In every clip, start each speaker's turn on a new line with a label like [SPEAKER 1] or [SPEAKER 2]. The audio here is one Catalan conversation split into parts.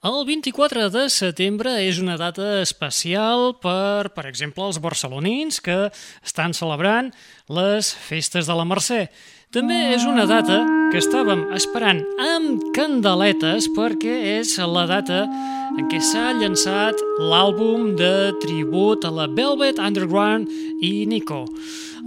[SPEAKER 1] El 24 de setembre és una data especial per, per exemple, els barcelonins que estan celebrant les festes de la Mercè. També és una data que estàvem esperant amb candeletes perquè és la data en què s'ha llançat l'àlbum de tribut a la Velvet Underground i Nico.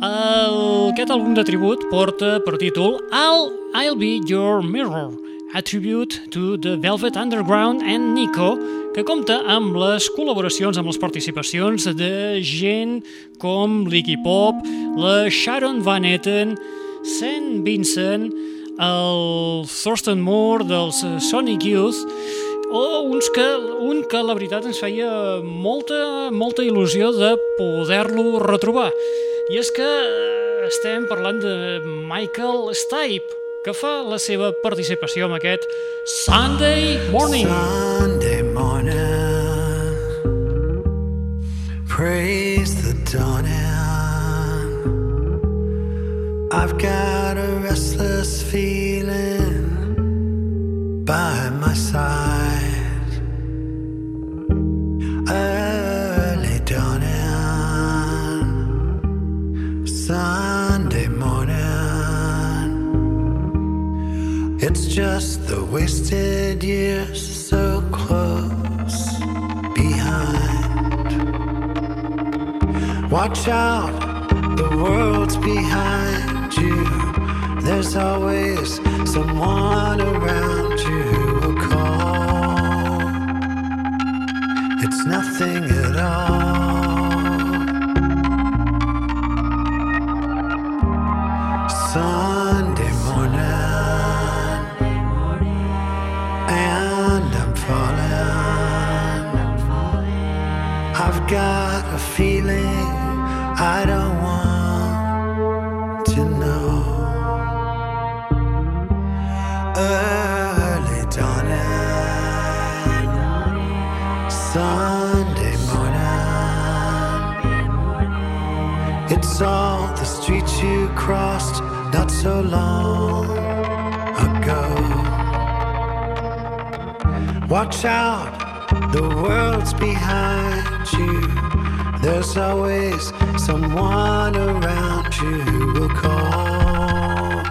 [SPEAKER 1] El, aquest àlbum de tribut porta per títol I'll, I'll Be Your Mirror a tribute to the Velvet Underground and Nico, que compta amb les col·laboracions, amb les participacions de gent com l'Iggy Pop, la Sharon Van Etten, St. Vincent, el Thurston Moore dels Sonic Youth, o uns que, un que la veritat ens feia molta, molta il·lusió de poder-lo retrobar. I és que estem parlant de Michael Stipe, que fa la seva participació amb aquest Sunday Morning.
[SPEAKER 2] Sunday morning, praise the dawning. I've got a restless feeling by my side. Early dawning, Sunday just the wasted years so close behind. Watch out, the world's behind you. There's always someone around you who will call. It's nothing at all. Got a feeling I don't want to know. Early dawning, Sunday morning. It's all the streets you crossed not so long ago. Watch out, the world's behind you. There's always someone around you who will call.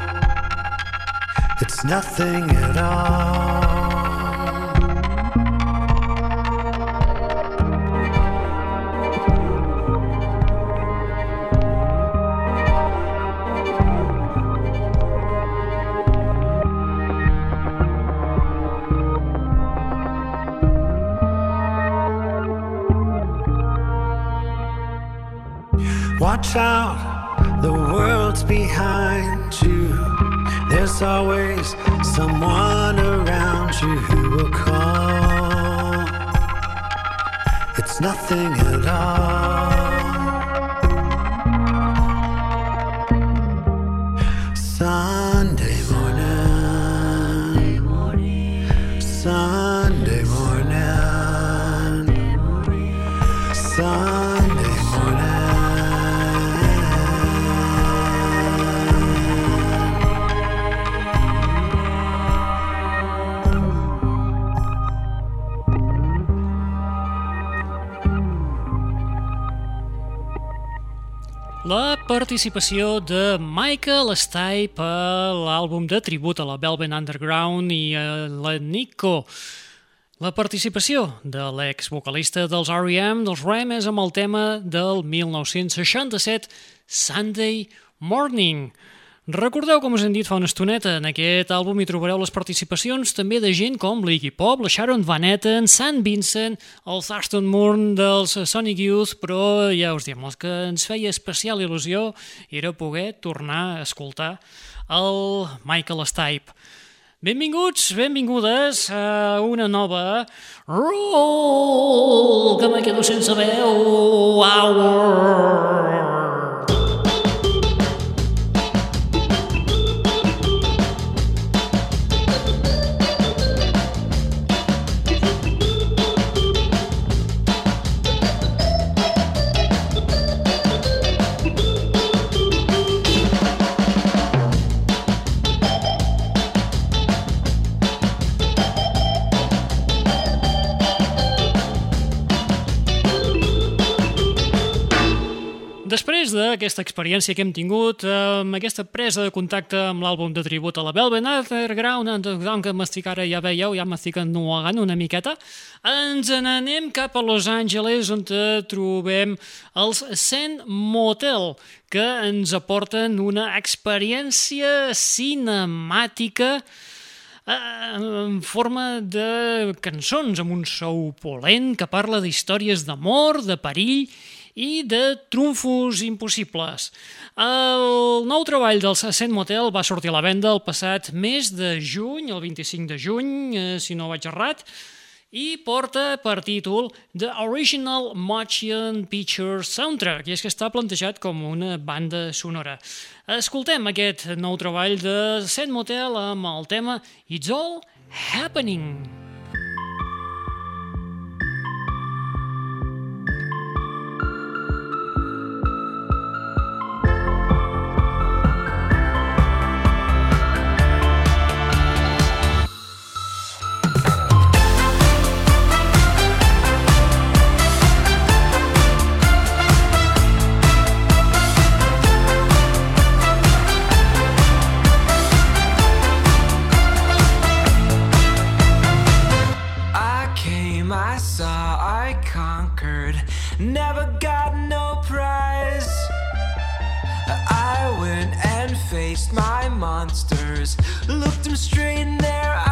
[SPEAKER 2] It's nothing at all.
[SPEAKER 1] Participació de Michael Stipe a l'àlbum de tribut a la Velvet Underground i a la Nico. La participació de l'ex-vocalista dels R.E.M., dels R.E.M. és amb el tema del 1967, Sunday Morning. Recordeu, com us hem dit fa una estoneta, en aquest àlbum hi trobareu les participacions també de gent com l'Iggy Pop, la Sharon Van Etten, St. Vincent, el Thurston Moore dels Sonic Youth, però ja us diem, el que ens feia especial il·lusió era poder tornar a escoltar el Michael Stipe. Benvinguts, benvingudes a una nova Roll, que me quedo sense veu, hour. D'aquesta experiència que hem tingut, amb aquesta presa de contacte amb l'àlbum de tribut a la Velvet Underground, Underground que m'estic ara, ja veieu, ja m'estic ennuegant una miqueta, ens n'anem cap a Los Angeles on trobem els Sand Motel, que ens aporten una experiència cinemàtica eh, en forma de cançons, amb un sou polent que parla d'històries d'amor, de perill i de trumfos impossibles. El nou treball del Saint Motel va sortir a la venda el passat mes de juny, el 25 de juny, eh, si no vaig errat, i porta per títol The Original Motion Picture Soundtrack, i és que està plantejat com una banda sonora. Escoltem aquest nou treball de Saint Motel amb el tema It's All Happening. by monsters. Looked him straight in their eyes.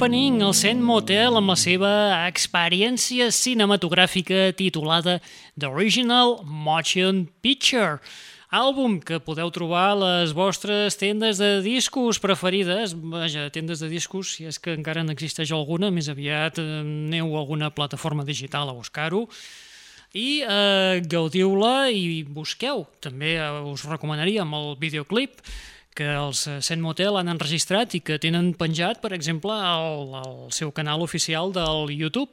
[SPEAKER 1] Happening al Sand Motel amb la seva experiència cinematogràfica titulada The Original Motion Picture, àlbum que podeu trobar a les vostres tendes de discos preferides, vaja, tendes de discos, si és que encara n'existeix alguna, més aviat eh, aneu a alguna plataforma digital a buscar-ho, i eh, gaudiu-la i busqueu. També eh, us recomanaria amb el videoclip que els eh, Sent Motel han enregistrat i que tenen penjat, per exemple, al, al seu canal oficial del YouTube.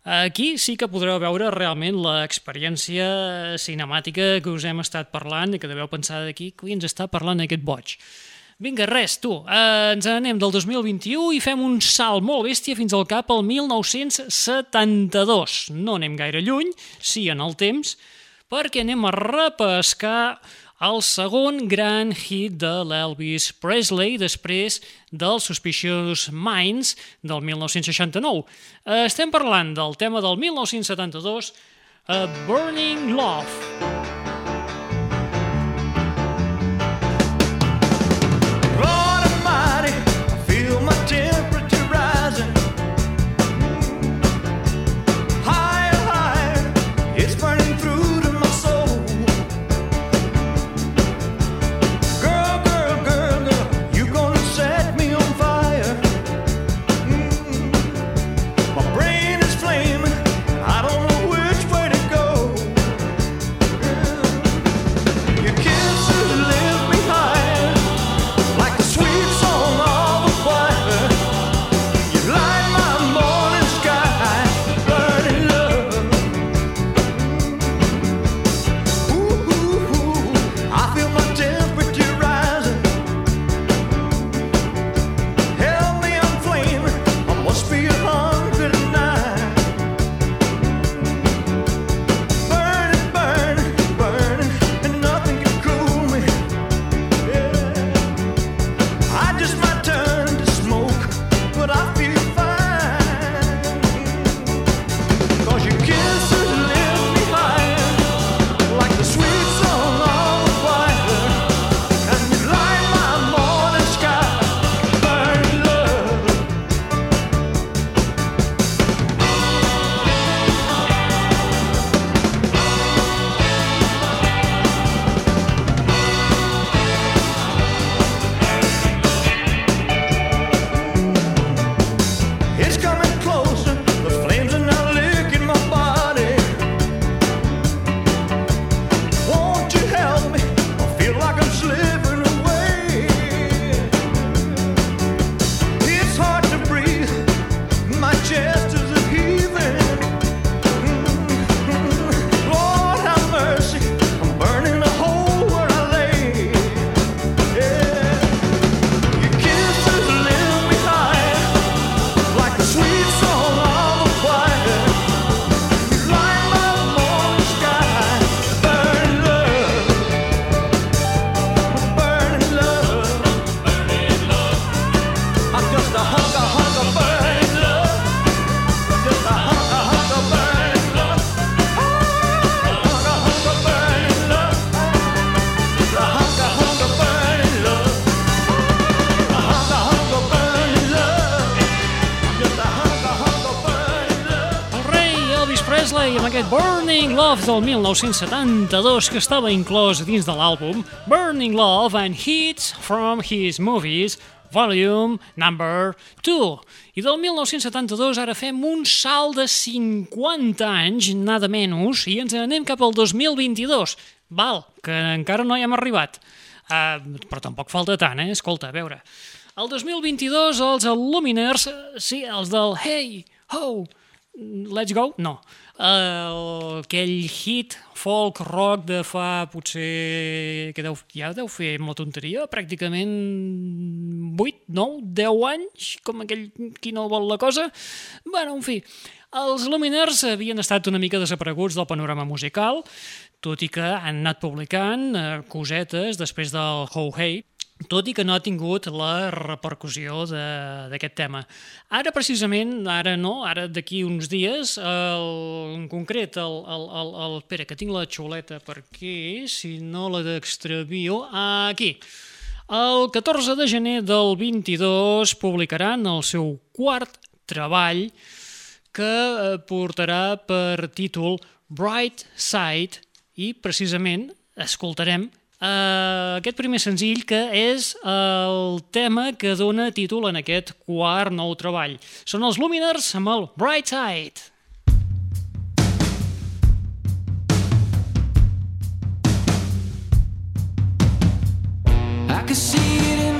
[SPEAKER 1] Aquí sí que podreu veure realment l'experiència cinemàtica que us hem estat parlant i que deveu pensar d'aquí, qui ens està parlant aquest boig. Vinga, res, tu, eh, ens anem del 2021 i fem un salt molt bèstia fins al cap al 1972. No anem gaire lluny, sí en el temps, perquè anem a repescar el segon gran hit de l'Elvis Presley després del Suspicious Minds del 1969. Eh, estem parlant del tema del 1972, A Burning Love.
[SPEAKER 3] Burning Love del 1972 que estava inclòs dins de l'àlbum Burning Love and Hits from His Movies Volume Number 2. I del 1972 ara fem un salt de 50 anys, nada menys, i ens anem cap al 2022. Val, que encara no hi hem arribat. Uh, però tampoc falta tant, eh? Escolta, a veure. El 2022 els Luminers, sí, els del Hey, Ho, Let's Go, no. Uh, aquell hit folk rock de fa potser que deu, ja deu fer amb la tonteria pràcticament 8, 9, 10 anys com aquell qui no vol la cosa. Bueno, en fi, els Luminers havien estat una mica desapareguts del panorama musical tot i que han anat publicant eh, cosetes després del Ho Hey tot i que no ha tingut la repercussió d'aquest tema. Ara, precisament, ara no, ara d'aquí uns dies, el, en concret, el, el, el, el... Espera, que tinc la xuleta per aquí, si no la d'extravio... Aquí. El 14 de gener del 22 publicaran el seu quart treball que eh, portarà per títol Bright Side i, precisament, escoltarem Uh, aquest primer senzill que és el tema que dona títol en aquest quart nou treball. Són els Luminers amb el Bright Side. I can see it in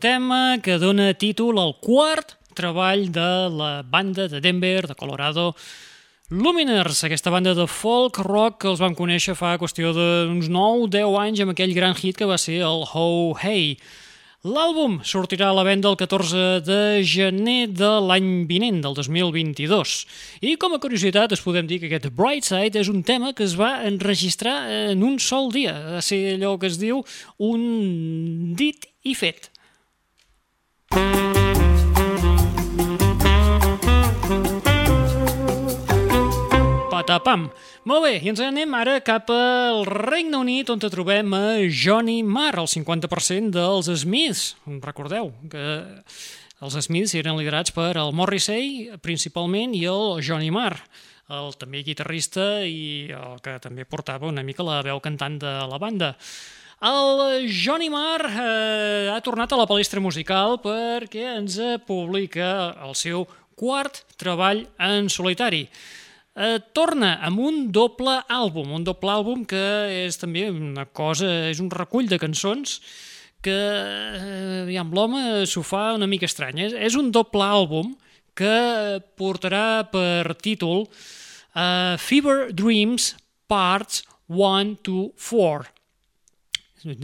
[SPEAKER 3] tema que dona títol al quart treball de la banda de Denver, de Colorado,
[SPEAKER 1] Luminers, aquesta banda de folk rock que els vam conèixer fa qüestió d'uns 9-10 anys amb aquell gran hit que va ser el Ho Hey. L'àlbum sortirà a la venda el 14 de gener de l'any vinent, del 2022. I com a curiositat es podem dir que aquest Brightside és un tema que es va enregistrar en un sol dia. Va ser allò que es diu un dit i fet. Música patapam. Molt bé, i ens anem ara cap al Regne Unit, on trobem a Johnny Marr, el 50% dels Smiths. Recordeu que els Smiths eren liderats per el Morrissey, principalment, i el Johnny Marr, el també guitarrista i el que també portava una mica la veu cantant de la banda. El Johnny Marr eh, ha tornat a la palestra musical perquè ens publica el seu quart treball en solitari eh, torna amb un doble àlbum, un doble àlbum que és també una cosa, és un recull de cançons que eh, amb l'home s'ho fa una mica estrany. És, és un doble àlbum que portarà per títol uh, Fever Dreams Parts 1 to 4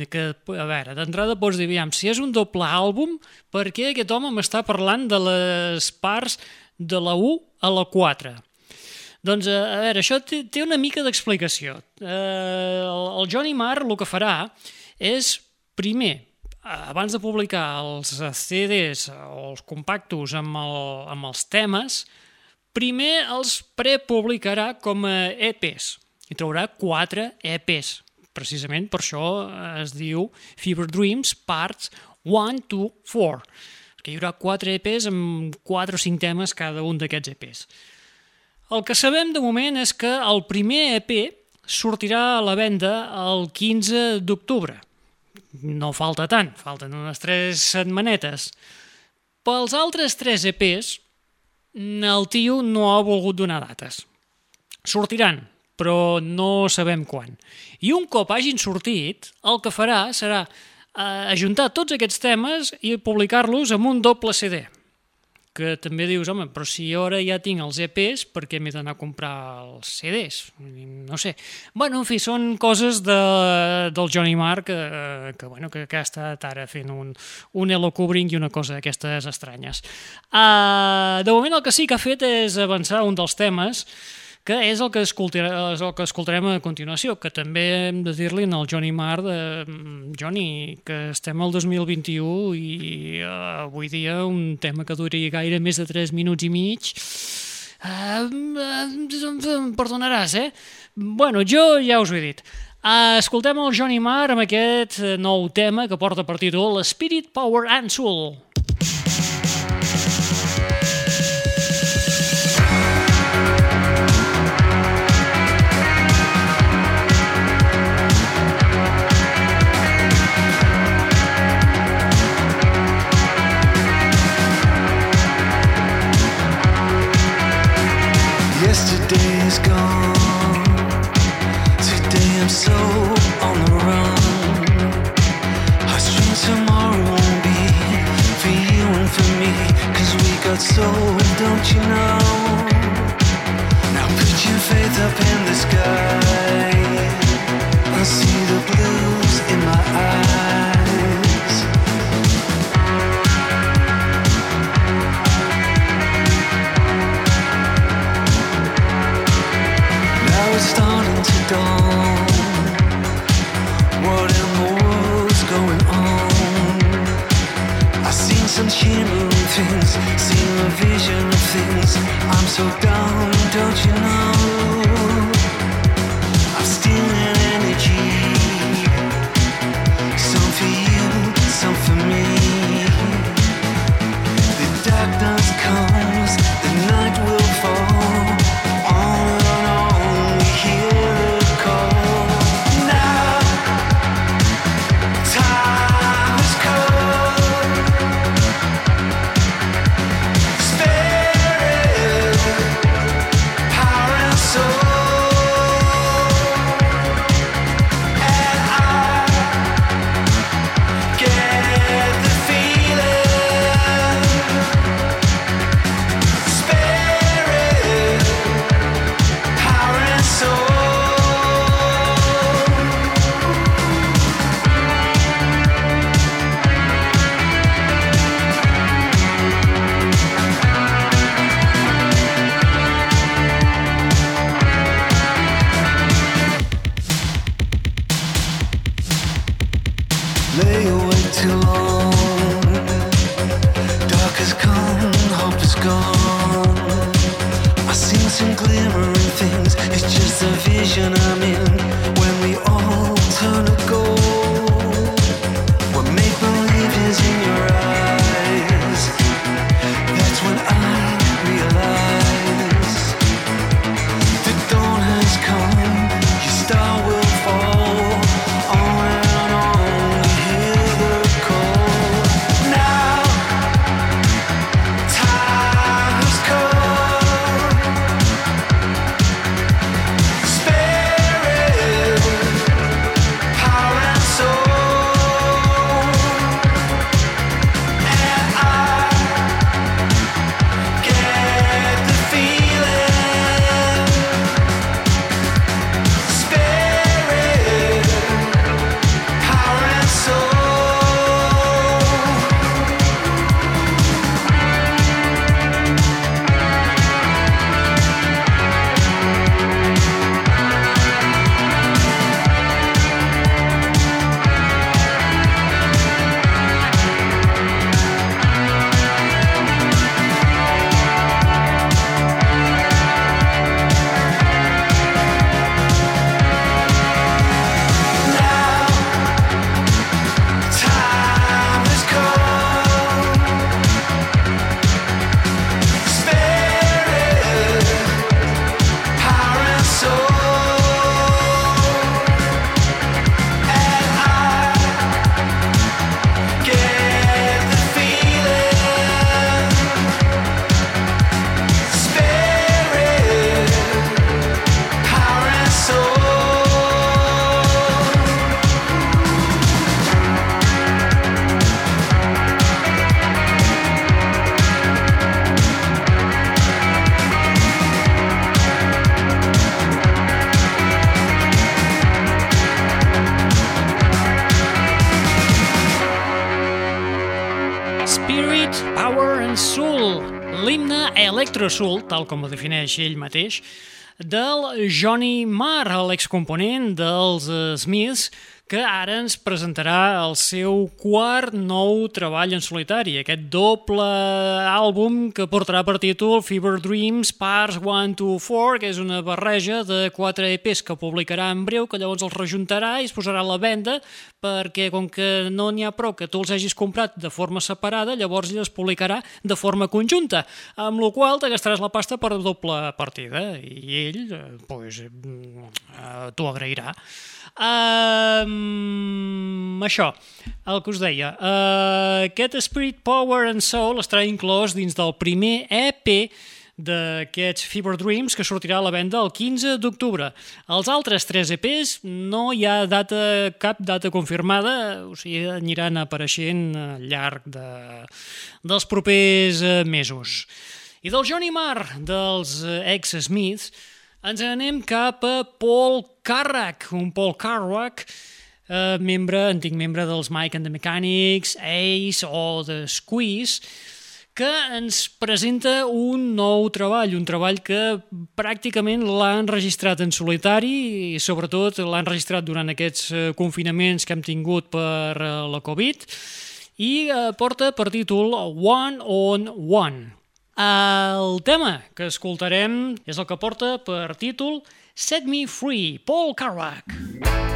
[SPEAKER 1] que, a veure, d'entrada pots dir, aviam, si és un doble àlbum, per què aquest home m'està parlant de les parts de la 1 a la 4? Doncs, eh, a veure, això té, té una mica d'explicació. Eh, el, el Johnny Marr el que farà és, primer, abans de publicar els CDs o els compactos amb, el, amb els temes, primer els prepublicarà com a EPs i traurà quatre EPs. Precisament per això es diu Fever Dreams Parts 1, 2, 4 que hi haurà quatre EPs amb quatre o cinc temes cada un d'aquests EPs. El que sabem de moment és que el primer EP sortirà a la venda el 15 d'octubre. No falta tant, falten unes tres setmanetes. Pels altres tres EPs, el tio no ha volgut donar dates. Sortiran, però no sabem quan. I un cop hagin sortit, el que farà serà eh, ajuntar tots aquests temes i publicar-los amb un doble CD que també dius, home, però si jo ara ja tinc els EPs, per què m'he d'anar a comprar els CDs? No sé. Bueno, en fi, són coses de, del Johnny Marr que, que, bueno, que, que ha estat ara fent un, un Elo Covering i una cosa d'aquestes estranyes. Uh, de moment el que sí que ha fet és avançar un dels temes que és el que, és el que escoltarem a continuació, que també hem de dir-li al Johnny Marr de Johnny, que estem al 2021 i uh, avui dia un tema que duri gaire més de 3 minuts i mig uh, uh, perdonaràs, eh? Bueno, jo ja us ho he dit. Escoltem el Johnny Marr amb aquest nou tema que porta per títol Spirit, Power and Soul. So, don't you know? Now put your faith up in the sky. I see the blues so down, don't you know? Tal com ho defineix ell mateix, del Johnny Marr, l'excomponent dels Smiths, que ara ens presentarà el seu quart nou treball en solitari, aquest doble àlbum que portarà per títol Fever Dreams Parts 1 to 4, que és una barreja de quatre EPs que publicarà en breu, que llavors els rejuntarà i es posarà a la venda, perquè com que no n'hi ha prou que tu els hagis comprat de forma separada, llavors ell els publicarà de forma conjunta, amb la qual te gastaràs la pasta per doble partida, i ell, eh, pues, eh, t'ho agrairà. Um, això, el que us deia. Uh, aquest Spirit, Power and Soul estarà inclòs dins del primer EP d'aquests Fever Dreams que sortirà a la venda el 15 d'octubre. Els altres tres EPs no hi ha data, cap data confirmada, o sigui, aniran apareixent al llarg de, dels propers eh, mesos. I del Johnny Marr, dels eh, ex-Smiths, ens anem cap a Paul Carrack, un Paul Carrack, eh, membre, antic membre dels Mike and the Mechanics, Ace o The Squeeze, que ens presenta un nou treball, un treball que pràcticament l'ha enregistrat en solitari i sobretot l'ha enregistrat durant aquests eh, confinaments que hem tingut per eh, la Covid i eh, porta per títol One on One. El tema que escoltarem és el que porta per títol Set Me Free, Paul Carrack.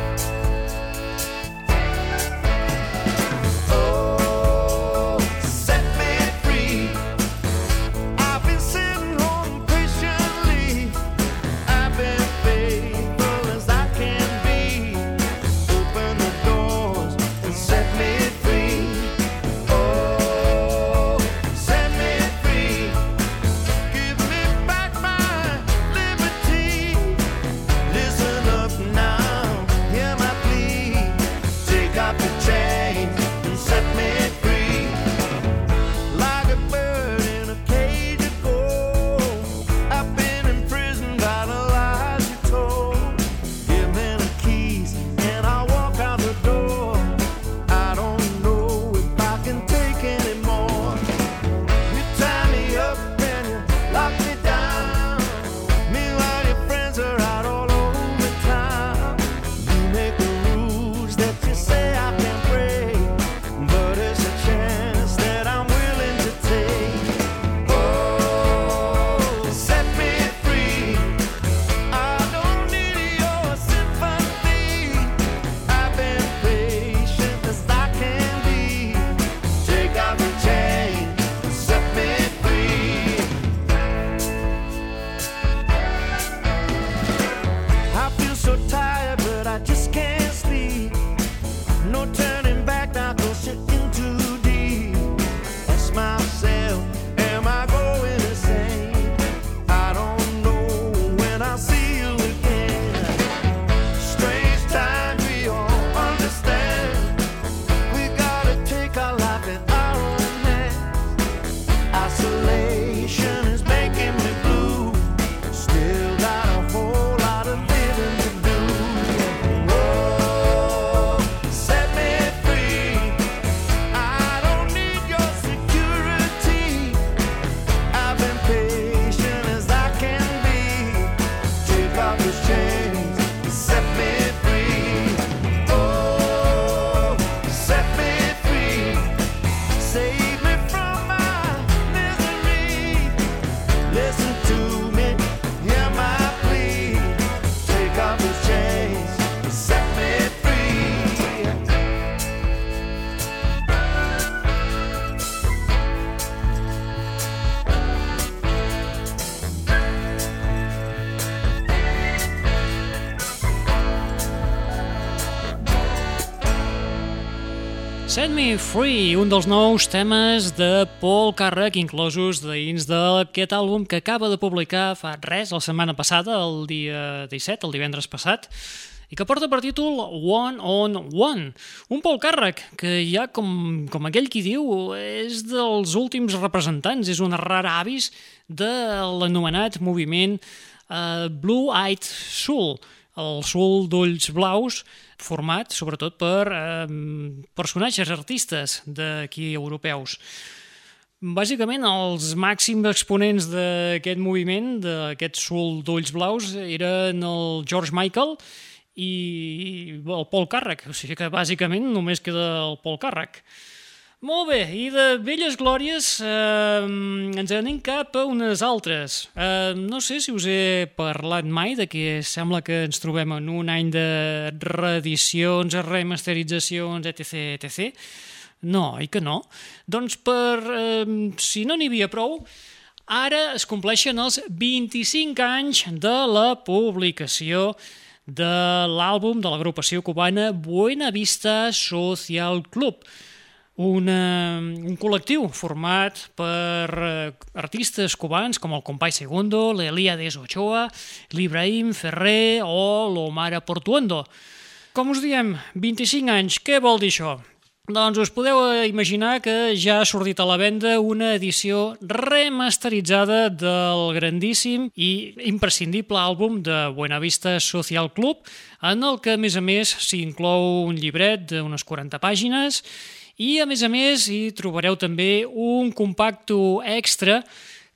[SPEAKER 1] Set Me Free, un dels nous temes de Paul Carrack inclosos dins d'aquest àlbum que acaba de publicar fa res, la setmana passada, el dia 17, el divendres passat, i que porta per títol One on One. Un Paul Carrack que ja, com, com aquell qui diu, és dels últims representants, és un rara avis de l'anomenat moviment uh, Blue Eyed Soul, el soul d'ulls blaus, format sobretot per eh, personatges artistes d'aquí europeus. Bàsicament, els màxims exponents d'aquest moviment, d'aquest soul d'ulls blaus, eren el George Michael i el Paul Càrrec. O sigui que, bàsicament, només queda el Paul Càrrec. Molt bé, i de velles glòries eh, ens anem cap a unes altres. Eh, no sé si us he parlat mai de que sembla que ens trobem en un any de reedicions, remasteritzacions, etc, etc. No, i que no? Doncs per, eh, si no n'hi havia prou, ara es compleixen els 25 anys de la publicació de l'àlbum de l'agrupació cubana Buena Vista Social Club, una, un col·lectiu format per eh, artistes cubans com el Compay Segundo, l'Elíades Ochoa, l'Ibrahim Ferrer o l'Omar Portuondo. Com us diem, 25 anys, què vol dir això? Doncs us podeu imaginar que ja ha sortit a la venda una edició remasteritzada del grandíssim i imprescindible àlbum de Buenavista Social Club, en el que, a més a més, s'hi inclou un llibret d'unes 40 pàgines i, a més a més, hi trobareu també un compacto extra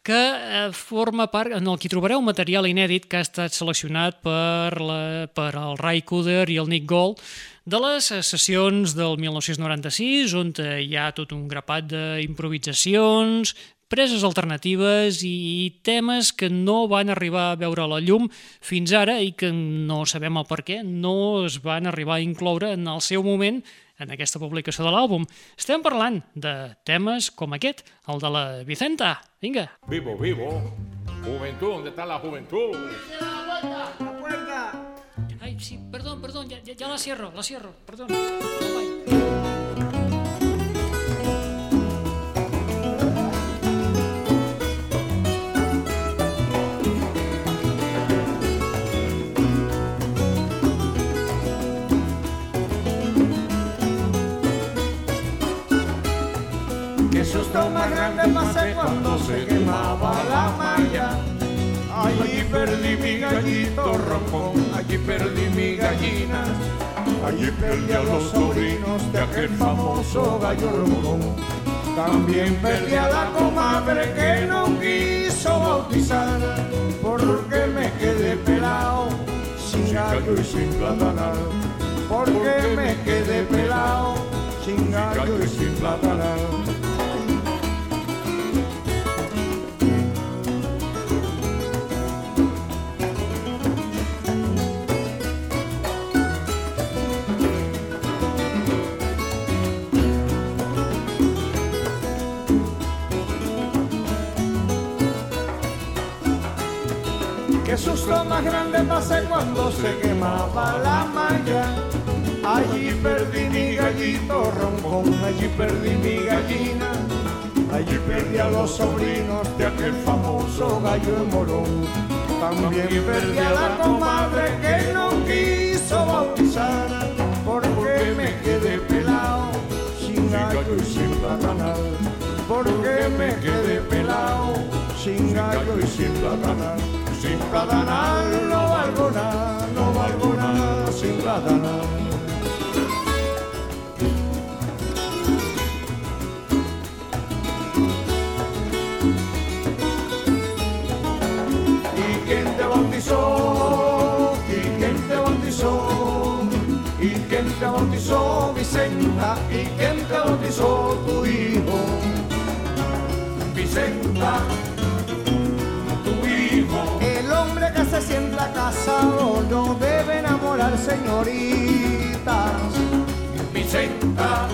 [SPEAKER 1] que eh, forma part, en el que trobareu material inèdit que ha estat seleccionat per, la, per el Ray Cooder i el Nick Gold de les sessions del 1996, on hi ha tot un grapat d'improvisacions, preses alternatives i temes que no van arribar a veure la llum fins ara i que no sabem el per què no es van arribar a incloure en el seu moment en aquesta publicació de l'àlbum. Estem parlant de temes com aquest, el de la Vicenta. Vinga.
[SPEAKER 4] Vivo, vivo. Juventud, ¿dónde está la juventud?
[SPEAKER 5] La puerta.
[SPEAKER 1] Ay, sí, perdón, perdón, ya, ya, ya la cierro, la cierro, perdón. Bye.
[SPEAKER 5] Más grande pasé cuando se quemaba la malla. Allí perdí mi gallito roncón, allí perdí mi gallina. Allí perdí a los sobrinos de aquel famoso gallo roncón. También perdí a la comadre que no quiso bautizar, porque me quedé pelado, sin gallo y sin platanal. Porque me quedé pelado, sin gallo y sin platanal. Susto más grande pasé cuando se quemaba la malla. Allí perdí mi gallito roncón, allí perdí mi gallina. Allí perdí a los sobrinos de aquel famoso gallo de morón. También perdí a la comadre que no quiso bautizar, porque me quedé pelado, sin gallo y sin platanal. Porque me quedé pelado, sin gallo y sin platanal. sin platanal no valgo nada, no valgo nada sin platanal. ¿Y quién te bautizó? ¿Y quién te bautizó? ¿Y quién te bautizó, Vicenta? ¿Y quién te bautizó tu hijo? Vicenta. Casado no debe enamorar señoritas. Vicenta,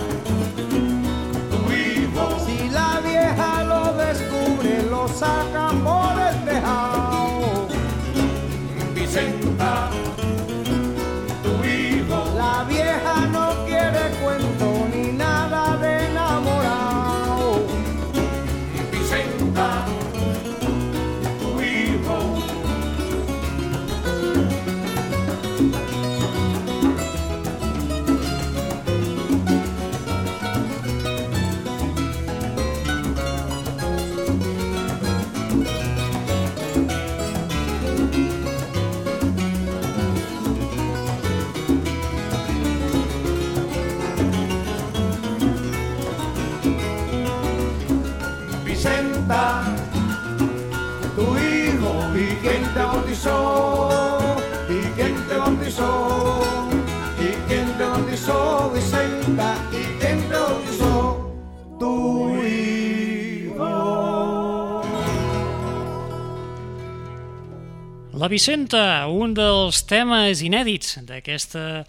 [SPEAKER 5] La Vicenta,
[SPEAKER 1] un dels temes inèdits d'aquesta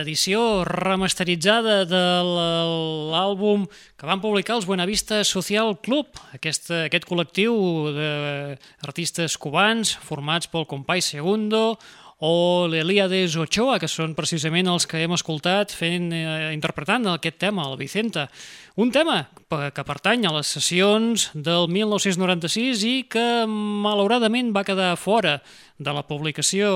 [SPEAKER 1] edició remasteritzada de l'àlbum que van publicar els Buenavista Social Club, aquest, aquest col·lectiu d'artistes cubans formats pel Compay Segundo o l'Elíades Ochoa, que són precisament els que hem escoltat fent, eh, interpretant aquest tema, el Vicenta. Un tema que pertany a les sessions del 1996 i que malauradament va quedar fora de la publicació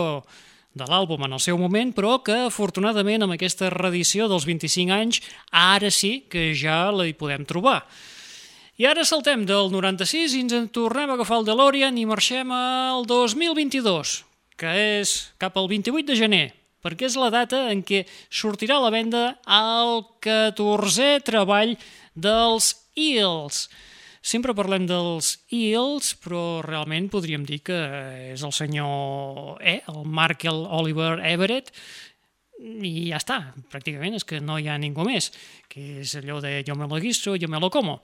[SPEAKER 1] de l'àlbum en el seu moment, però que afortunadament amb aquesta reedició dels 25 anys ara sí que ja la hi podem trobar. I ara saltem del 96 i ens en tornem a agafar el DeLorean i marxem al 2022, que és cap al 28 de gener, perquè és la data en què sortirà a la venda el 14è treball dels Eels. Sempre parlem dels Eels, però realment podríem dir que és el senyor E, el Markel Oliver Everett, i ja està, pràcticament és que no hi ha ningú més, que és allò de jo me lo guiso, jo me lo como.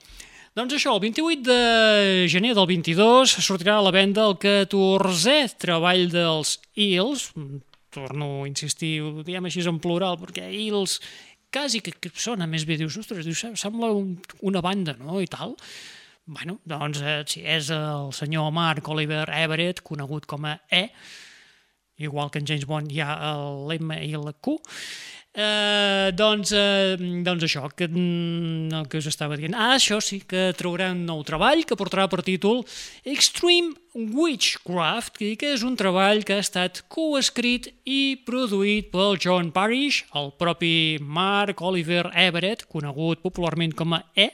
[SPEAKER 1] Doncs això, el 28 de gener del 22 sortirà a la venda el 14è treball dels Eels, torno a insistir, ho diem així en plural, perquè Eels quasi que, que sona més bé, dius, ostres, dius, sembla un, una banda, no?, i tal. Bueno, doncs eh, si és el senyor Mark Oliver Everett, conegut com a E, igual que en James Bond hi ha l'M i el Q, eh, doncs, eh, doncs això, que, mm, el que us estava dient. Ah, això sí, que traurà un nou treball que portarà per títol Extreme Witchcraft, que és un treball que ha estat coescrit i produït pel John Parrish, el propi Mark Oliver Everett, conegut popularment com a E,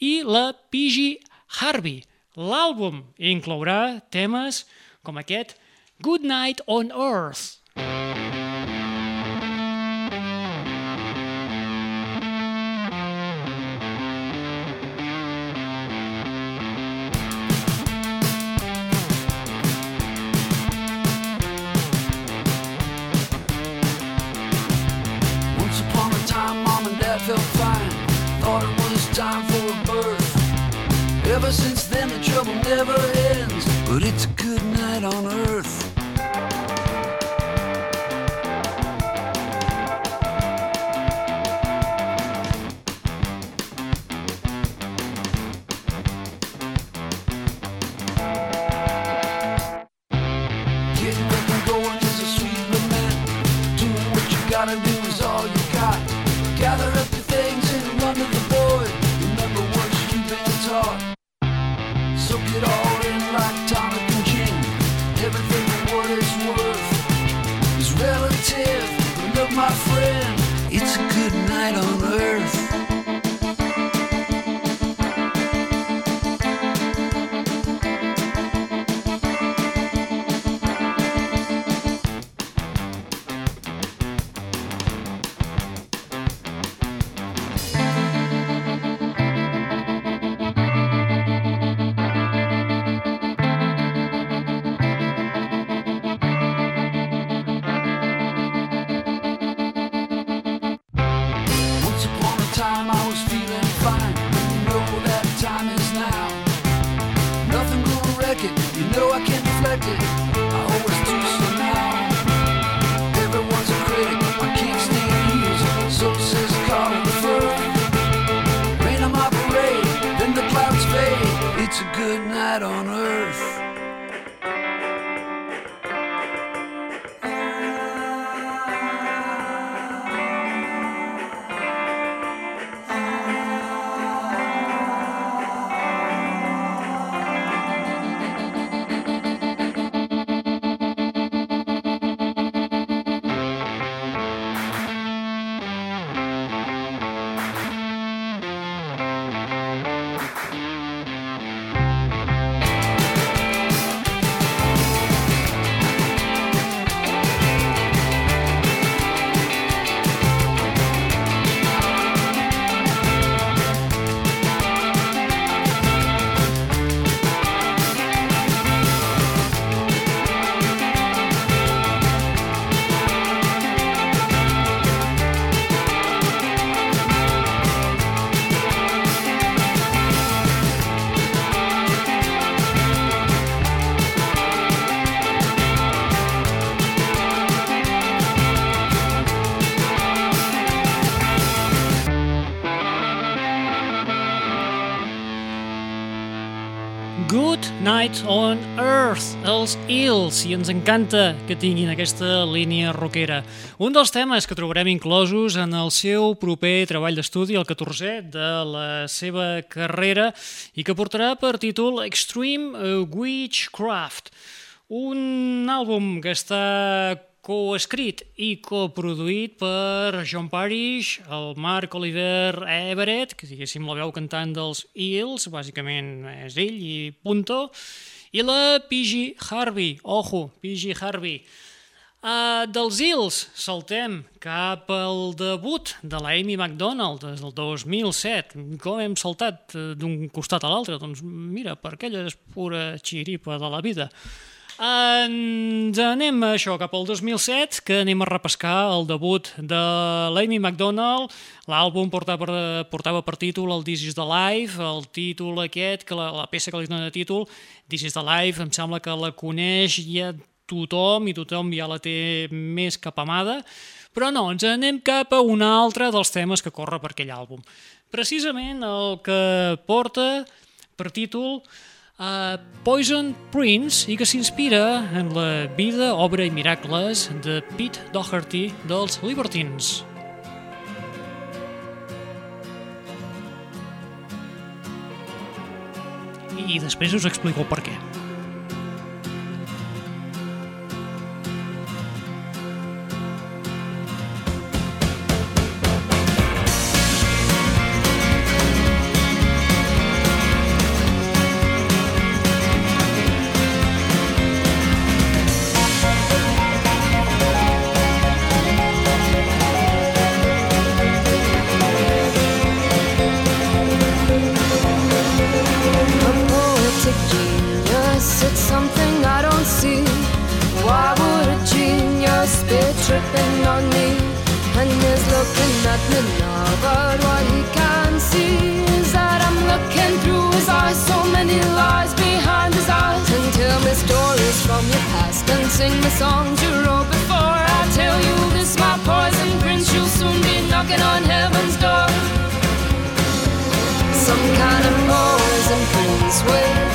[SPEAKER 1] i la PG Harvey. L'àlbum inclourà temes com aquest Good Night on Earth.
[SPEAKER 3] Once time for a birth. Ever since then, the trouble never ends. But it's a good night on earth.
[SPEAKER 1] Night on Earth, els Hills, i ens encanta que tinguin aquesta línia rockera. Un dels temes que trobarem inclosos en el seu proper treball d'estudi, el 14è de la seva carrera, i que portarà per títol Extreme Witchcraft, un àlbum que està coescrit i coproduït per John Parrish, el Mark Oliver Everett, que diguéssim la veu cantant dels Eels, bàsicament és ell i punto, i la P.G. Harvey, ojo, P.G. Harvey. Uh, dels Eels saltem cap al debut de la Amy MacDonald des del 2007. Com hem saltat uh, d'un costat a l'altre? Doncs mira, per aquella és pura xiripa de la vida. Ens anem a això cap al 2007, que anem a repescar el debut de l'Amy MacDonald. L'àlbum portava, portava per títol el This is the Life, el títol aquest, que la, la peça que li dona títol, This is the Life, em sembla que la coneix ja tothom i tothom ja la té més cap amada, però no, ens anem cap a un altre dels temes que corre per aquell àlbum. Precisament el que porta per títol uh, Poison Prince i que s'inspira en la vida, obra i miracles de Pete Doherty dels Libertines. I després us explico per què.
[SPEAKER 6] Songs you wrote before. I tell you this, my poison prince, you'll soon be knocking on heaven's door. Some kind of poison prince with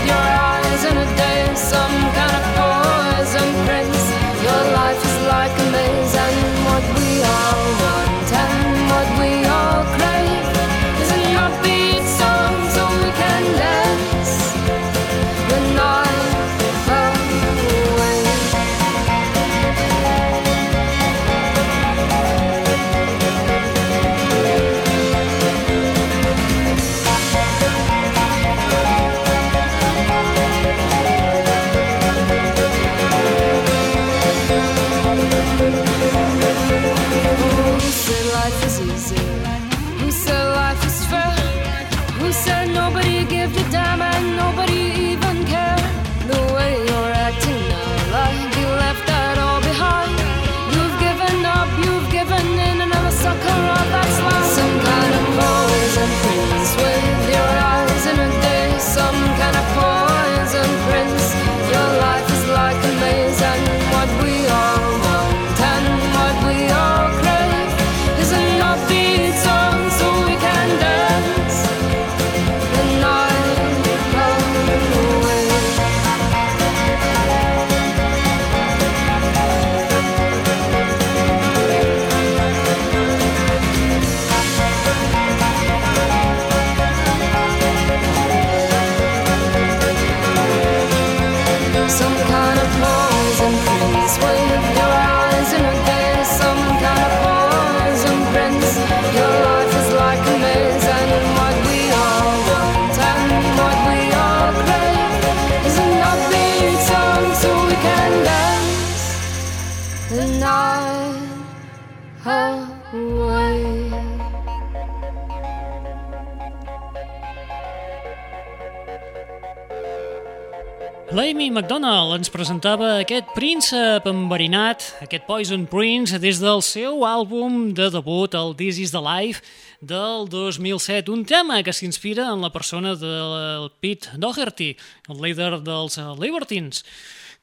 [SPEAKER 1] L'Amy MacDonald ens presentava aquest príncep enverinat, aquest Poison Prince, des del seu àlbum de debut, el This is the Life, del 2007. Un tema que s'inspira en la persona del Pete Doherty, el líder dels Libertines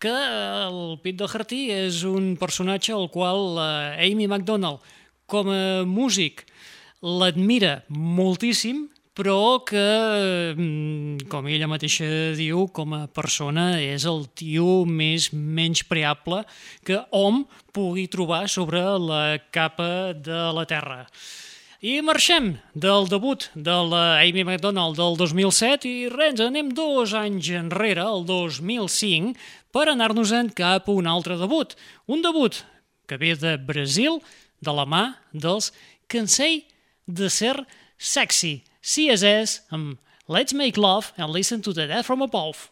[SPEAKER 1] que el Pete Doherty és un personatge al qual eh, Amy MacDonald, com a músic, l'admira moltíssim,
[SPEAKER 7] però que, mm, com ella mateixa diu, com a persona és el tio més menys preable que hom pugui trobar sobre la capa de la Terra. I marxem del debut de la Amy MacDonald del 2007 i res, anem dos anys enrere, el 2005, per anar-nos-en cap a un altre debut. Un debut que ve de Brasil de la mà dels Cansei de Ser Sexy. CSS, um, let's make love and listen to the death from above.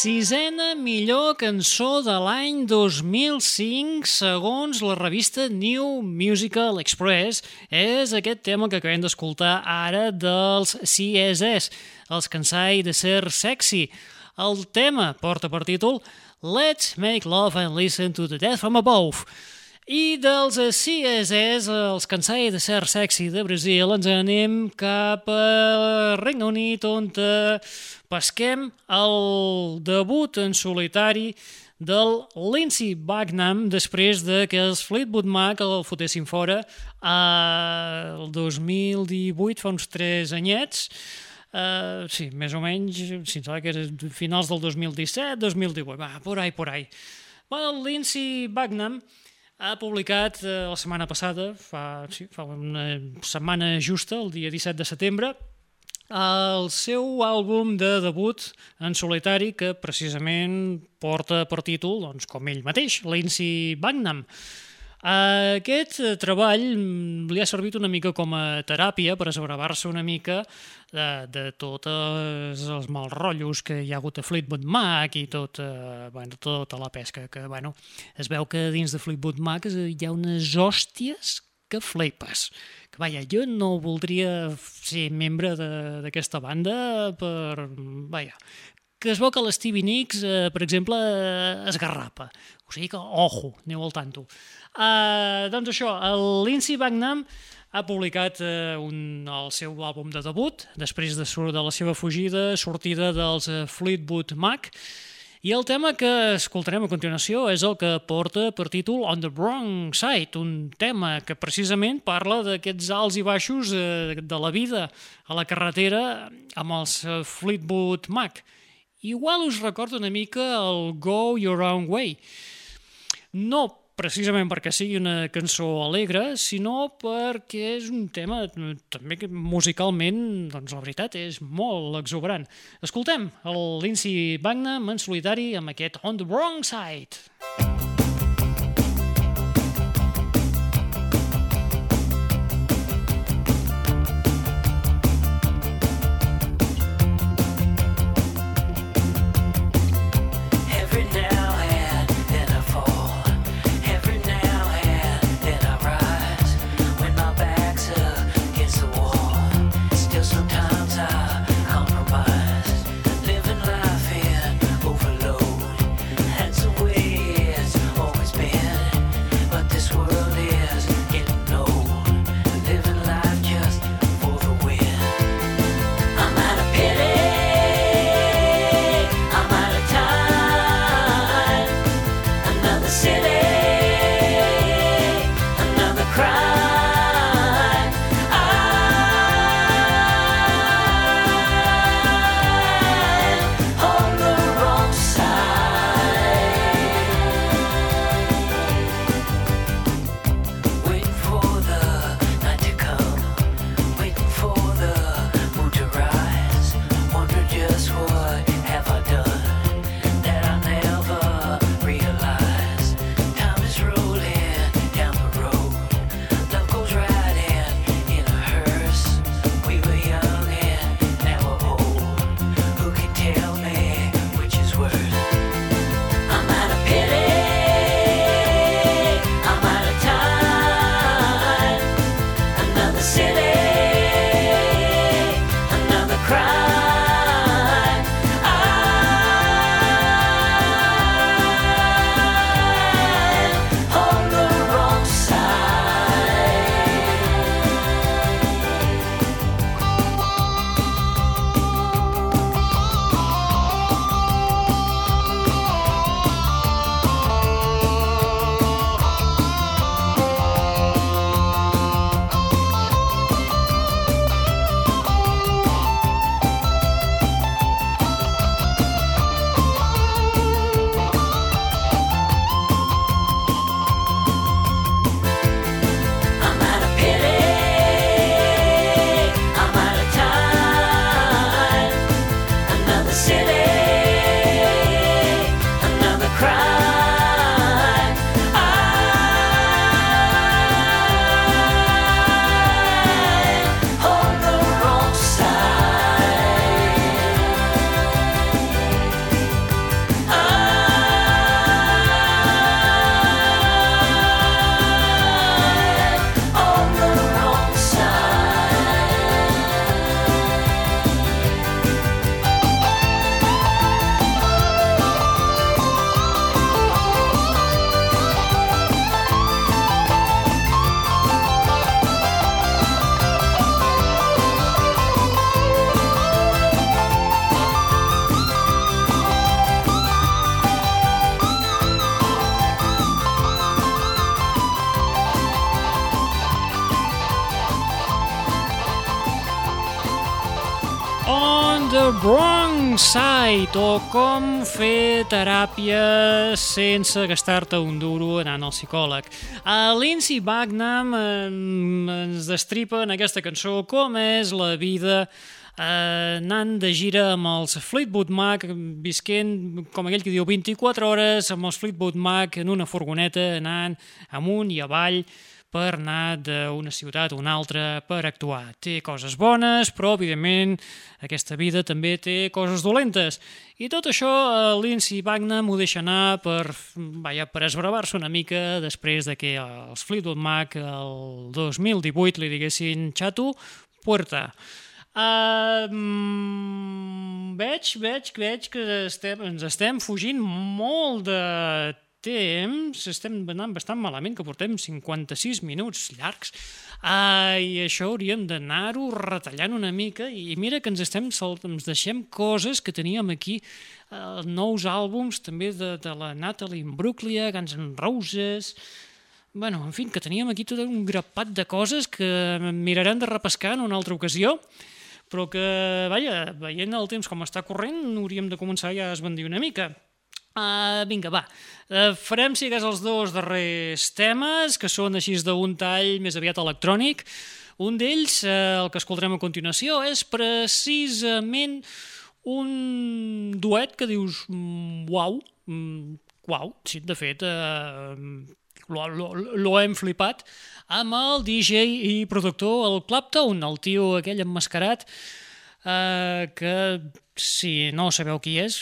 [SPEAKER 7] Sisena millor cançó de l'any 2005 segons la revista New Musical Express és aquest tema que acabem d'escoltar ara dels CSS, els cansai de ser sexy. El tema porta per títol Let's make love and listen to the death from above. I dels CSS, els Cansai de ser sexy de Brasil, ens anem cap a Regne Unit, on eh, pesquem el debut en solitari del Lindsey Bagnam després de que els Fleetwood Mac el fotessin fora el 2018, fa uns 3 anyets, Uh, sí, més o menys, si em que era finals del 2017, 2018, va, por ahí, por ahí. Bueno, el Bagnam, Buckingham, ha publicat eh, la setmana passada, fa, sí, fa una setmana justa, el dia 17 de setembre,
[SPEAKER 1] el seu àlbum de debut en solitari que precisament porta per títol, doncs, com ell mateix, Lindsay Bagnam. Aquest eh, treball mm, li ha servit una mica com a teràpia per esbravar-se una mica de, de tots els mals rotllos que hi ha hagut a Fleetwood Mac i tot, eh, bueno, tota la pesca, que bueno, es veu que dins de Fleetwood Mac hi ha unes hòsties que flipes. Que vaja, jo no voldria ser membre d'aquesta banda per... Vaja, que es veu que l'Stevie Nicks, eh, per exemple, eh, es garrapa. O sigui que, ojo, aneu al tanto. Uh, doncs això, el Lindsey Buckingham ha publicat uh, un, el seu àlbum de debut, després de, de la seva fugida, sortida dels uh, Fleetwood Mac, i el tema que escoltarem a continuació és el que porta per títol On the Wrong Side, un tema que precisament parla d'aquests alts i baixos eh, de la vida a la carretera amb els eh, Fleetwood Mac. Igual us recorda una mica el Go Your Own Way. No precisament perquè sigui una cançó alegre, sinó perquè és un tema també que musicalment, doncs la veritat, és molt exuberant. Escoltem el Lindsey Buckingham en solitari amb aquest On the Wrong Side. O com fer teràpia sense gastar-te un duro anant al psicòleg. A Lindsey Buckingham eh, ens destripa en aquesta cançó com és la vida eh, anant de gira amb els Fleetwood Mac, visquent, com aquell que diu, 24 hores amb els Fleetwood Mac en una furgoneta, anant amunt i avall per anar d'una ciutat a una altra per actuar. Té coses bones, però, evidentment, aquesta vida també té coses dolentes. I tot això eh, Lindsay Wagner m'ho deixa anar per, vaja, per esbravar-se una mica després de que els Fleetwood Mac el 2018 li diguessin «Xato, puerta». Uh, veig, veig, veig que estem, ens estem fugint molt de temps, estem anant bastant malament, que portem 56 minuts llargs, uh, i això hauríem d'anar-ho retallant una mica, i mira que ens estem salt- ens deixem coses que teníem aquí, uh, nous àlbums també de, de la Natalie Imbruglia, Guns N' Roses, bueno, en fi, que teníem aquí tot un grapat de coses que mirarem de repescar en una altra ocasió, però que, vaja, veient el temps com està corrent, hauríem de començar ja a esbandir una mica. Uh, vinga, va. Uh, farem, si hagués, els dos darrers temes, que són així d'un tall més aviat electrònic. Un d'ells, uh, el que escoltarem a continuació, és precisament un duet que dius mm, uau, mm, uau, sí, de fet, lo, lo hem flipat, amb el DJ i productor, el Clapton, el tio aquell emmascarat, eh, que si no sabeu qui és,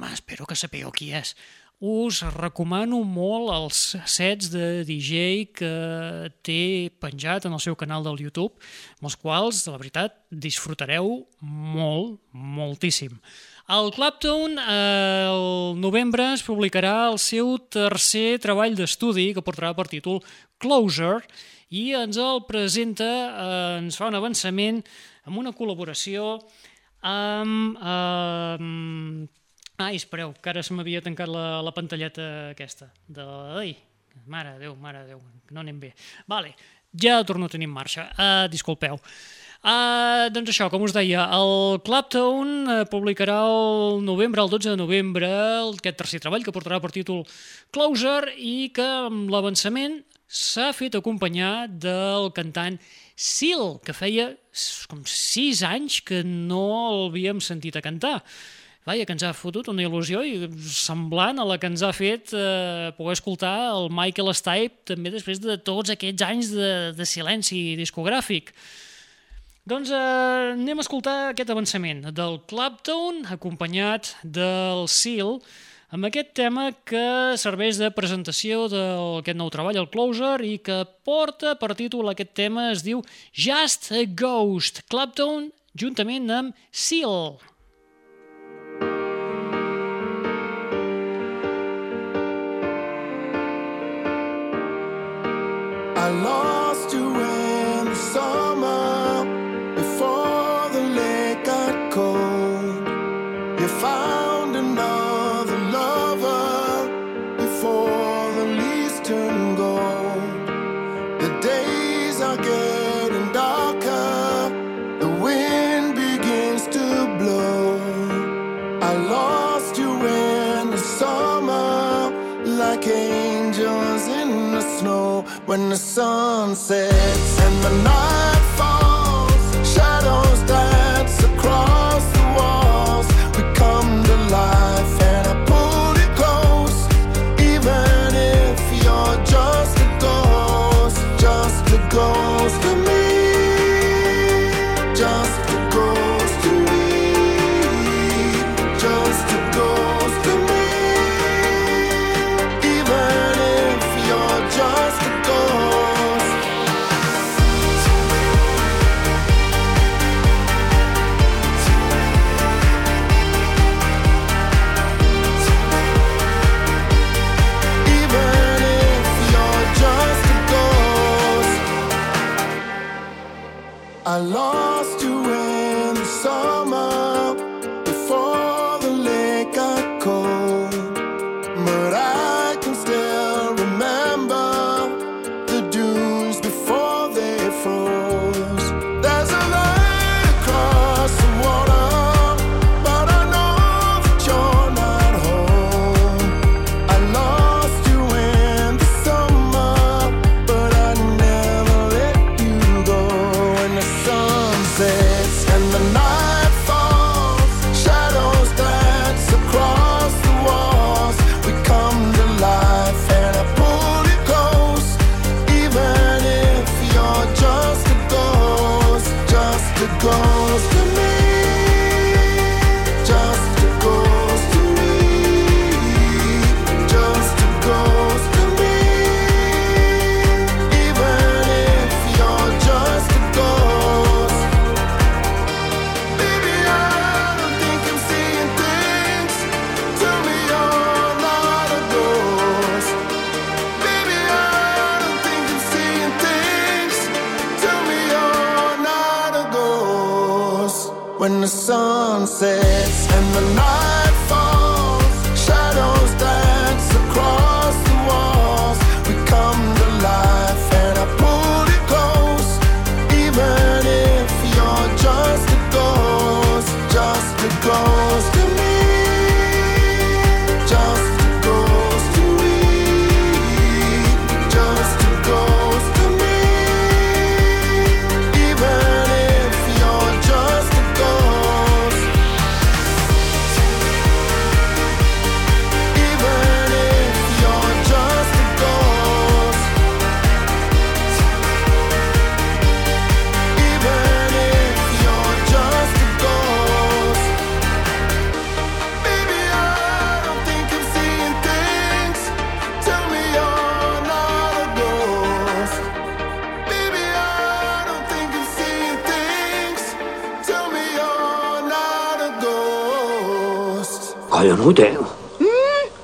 [SPEAKER 1] home, espero que sapigueu qui és, us recomano molt els sets de DJ que té penjat en el seu canal del YouTube, amb els quals, de la veritat, disfrutareu molt, moltíssim. El Clapton, el novembre, es publicarà el seu tercer treball d'estudi, que portarà per títol Closer, i ens el presenta, eh, ens fa un avançament amb una col·laboració amb... Eh, ai, espereu, que ara se m'havia tancat la, la pantalleta aquesta. De, ai, mare de Déu, mare de Déu, no anem bé. Vale, ja torno a tenir en marxa. Uh, disculpeu. Uh, doncs això, com us deia, el Clapton uh, publicarà el novembre, el 12 de novembre, aquest tercer treball que portarà per títol Closer i que amb l'avançament s'ha fet acompanyar del cantant Seal, que feia com sis anys que no l'havíem sentit a cantar. Vaja, que ens ha fotut una il·lusió i semblant a la que ens ha fet eh, poder escoltar el Michael Stipe també després de tots aquests anys de, de silenci discogràfic. Doncs eh, anem a escoltar aquest avançament del Clapton acompanyat del Seal amb aquest tema que serveix de presentació d'aquest nou treball, el Closer, i que porta per títol aquest tema, es diu Just a Ghost, Clapton juntament amb Seal.
[SPEAKER 8] I
[SPEAKER 2] alone
[SPEAKER 8] sunset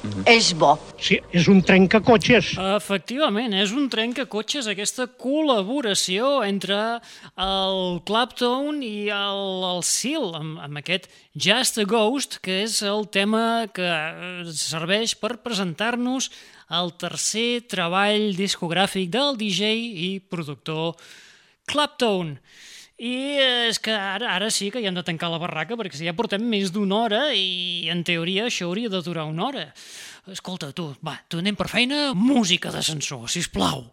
[SPEAKER 8] Mm-hmm.
[SPEAKER 9] és bo.
[SPEAKER 5] Sí, és un trencacotxes.
[SPEAKER 1] Efectivament, és un trencacotxes aquesta col·laboració entre el Clapton i el, el Seal, amb, amb aquest Just a Ghost, que és el tema que serveix per presentar-nos el tercer treball discogràfic del DJ i productor Clapton. Clapton. I és que ara, ara sí que hi hem de tancar la barraca perquè ja portem més d'una hora i en teoria això hauria de durar una hora. Escolta, tu, va, tu anem per feina, música d'ascensor, plau.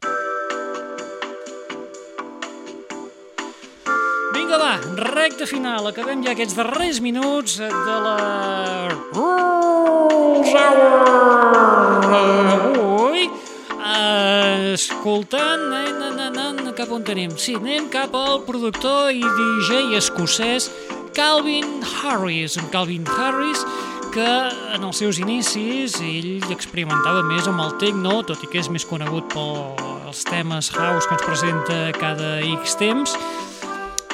[SPEAKER 1] Vinga, va, recte final. Acabem ja aquests darrers minuts de la... Avui, escoltant... Na, na, na, na, cap on anem? Sí, anem cap al productor i DJ escocès Calvin Harris. En Calvin Harris que en els seus inicis ell experimentava més amb el techno, tot i que és més conegut pels temes house que ens presenta cada X temps,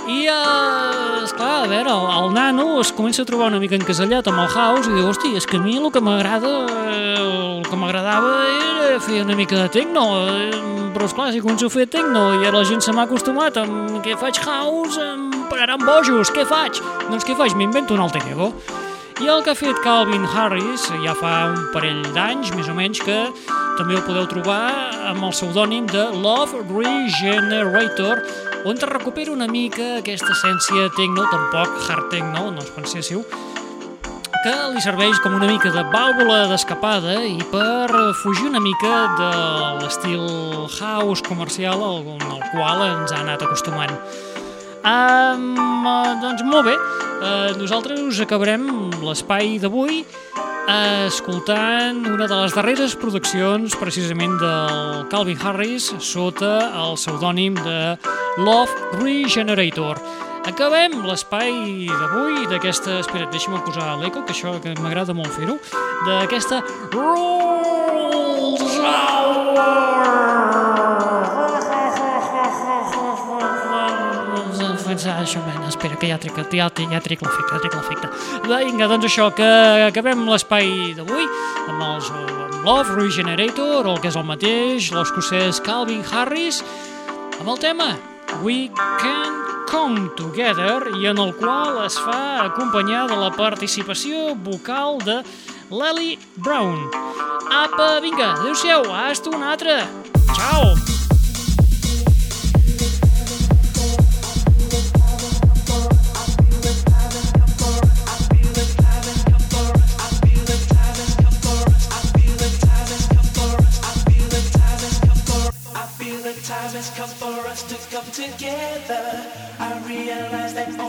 [SPEAKER 1] i, eh, esclar, a veure, el, el nano es comença a trobar una mica encasellat amb el house i diu, hosti, és que a mi el que m'agrada, eh, el que m'agradava era fer una mica de techno, eh, però esclar, si començo a fer techno i la gent se m'ha acostumat amb què faig house, em pararan bojos, què faig? Doncs què faig? M'invento un alter ego. I el que ha fet Calvin Harris ja fa un parell d'anys, més o menys, que també ho podeu trobar amb el pseudònim de Love Regenerator, on te recupera una mica aquesta essència techno, tampoc hard techno, no us penséssiu, que li serveix com una mica de vàlvula d'escapada i per fugir una mica de l'estil house comercial al, al qual ens ha anat acostumant. Um, doncs molt bé, uh, nosaltres us acabarem l'espai d'avui eh, escoltant una de les darreres produccions precisament del Calvin Harris sota el pseudònim de Love Regenerator. Acabem l'espai d'avui d'aquesta... Espera't, deixa'm posar l'eco, que això que m'agrada molt fer-ho, d'aquesta Rolls Hour! doncs ah, això, ben, espera, que ja trec, ja, ja trec l'efecte, ja trec l'efecte. Vinga, doncs això, que acabem l'espai d'avui amb els amb Love, Regenerator, el que és el mateix, l'escocès Calvin Harris, amb el tema We Can Come Together, i en el qual es fa acompanyar de la participació vocal de Lely Brown. Apa, vinga, adeu-siau, hasta una altra. Ciao!
[SPEAKER 3] together, I realized that.